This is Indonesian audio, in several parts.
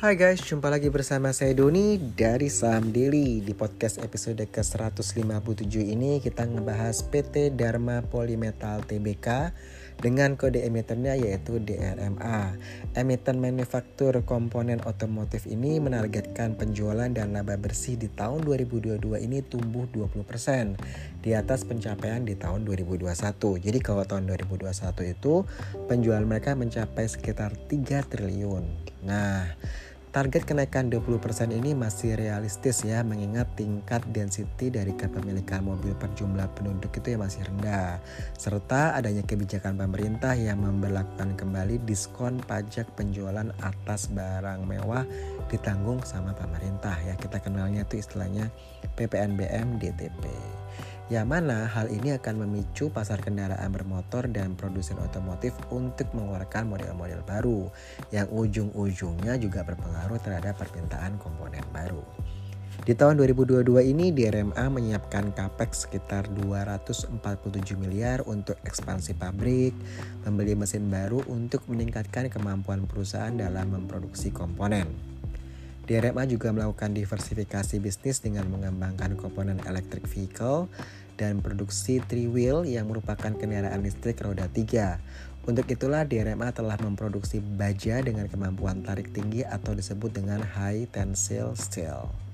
Hai guys, jumpa lagi bersama saya Doni dari Saham Daily Di podcast episode ke-157 ini kita ngebahas PT Dharma Polymetal Tbk dengan kode emitennya yaitu DRMA. Emiten manufaktur komponen otomotif ini menargetkan penjualan dan laba bersih di tahun 2022 ini tumbuh 20% di atas pencapaian di tahun 2021. Jadi kalau tahun 2021 itu penjualan mereka mencapai sekitar 3 triliun. Nah, Target kenaikan 20% ini masih realistis ya mengingat tingkat density dari kepemilikan mobil per jumlah penduduk itu yang masih rendah serta adanya kebijakan pemerintah yang memperlakukan kembali diskon pajak penjualan atas barang mewah ditanggung sama pemerintah ya kita kenalnya itu istilahnya PPNBM DTP. Yang mana hal ini akan memicu pasar kendaraan bermotor dan produsen otomotif untuk mengeluarkan model-model baru yang ujung-ujungnya juga berpengaruh terhadap permintaan komponen baru. Di tahun 2022 ini DRMA menyiapkan capex sekitar 247 miliar untuk ekspansi pabrik, membeli mesin baru untuk meningkatkan kemampuan perusahaan dalam memproduksi komponen. DRMA juga melakukan diversifikasi bisnis dengan mengembangkan komponen electric vehicle dan produksi three wheel yang merupakan kendaraan listrik roda 3. Untuk itulah DRMA telah memproduksi baja dengan kemampuan tarik tinggi atau disebut dengan high tensile steel.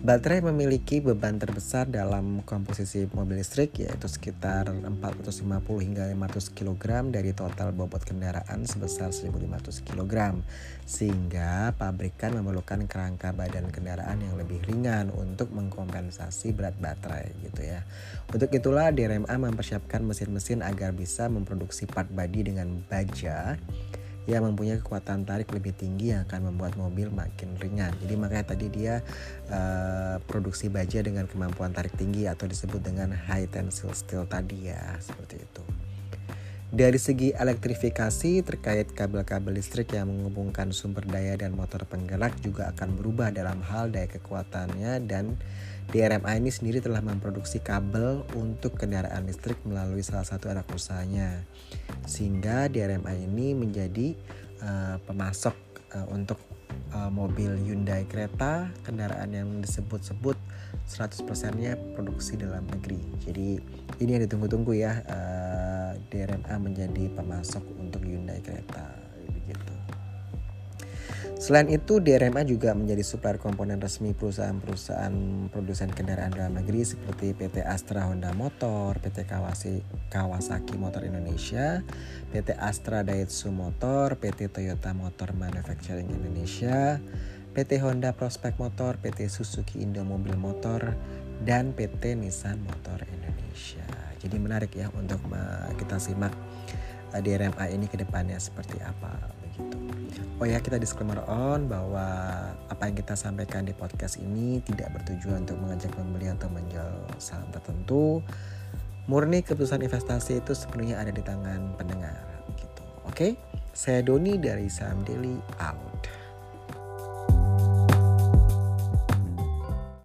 Baterai memiliki beban terbesar dalam komposisi mobil listrik yaitu sekitar 450 hingga 500 kg dari total bobot kendaraan sebesar 1500 kg sehingga pabrikan memerlukan kerangka badan kendaraan yang lebih ringan untuk mengkompensasi berat baterai gitu ya. Untuk itulah DRMA mempersiapkan mesin-mesin agar bisa memproduksi part body dengan baja yang mempunyai kekuatan tarik lebih tinggi yang akan membuat mobil makin ringan. Jadi makanya tadi dia uh, produksi baja dengan kemampuan tarik tinggi atau disebut dengan high tensile steel tadi ya, seperti itu. Dari segi elektrifikasi terkait kabel-kabel listrik yang menghubungkan sumber daya dan motor penggerak juga akan berubah dalam hal daya kekuatannya dan DRMA ini sendiri telah memproduksi kabel untuk kendaraan listrik melalui salah satu anak usahanya. Sehingga DRMA ini menjadi uh, pemasok uh, untuk uh, mobil Hyundai kereta, kendaraan yang disebut-sebut 100%-nya produksi dalam negeri. Jadi ini yang ditunggu-tunggu ya uh, DRMA menjadi pemasok untuk Hyundai kereta begitu. Selain itu, DRMA juga menjadi supplier komponen resmi perusahaan-perusahaan produsen kendaraan dalam negeri seperti PT Astra Honda Motor, PT Kawasaki, Kawasaki Motor Indonesia, PT Astra Daihatsu Motor, PT Toyota Motor Manufacturing Indonesia, PT Honda Prospect Motor, PT Suzuki Indo Mobil Motor, dan PT Nissan Motor Indonesia. Jadi menarik ya untuk kita simak eh, DRMA ini ke depannya seperti apa Oh ya kita disclaimer on bahwa apa yang kita sampaikan di podcast ini tidak bertujuan untuk mengajak membeli atau menjual saham tertentu. Murni keputusan investasi itu sepenuhnya ada di tangan pendengar gitu. Oke, saya Doni dari Saham Daily out.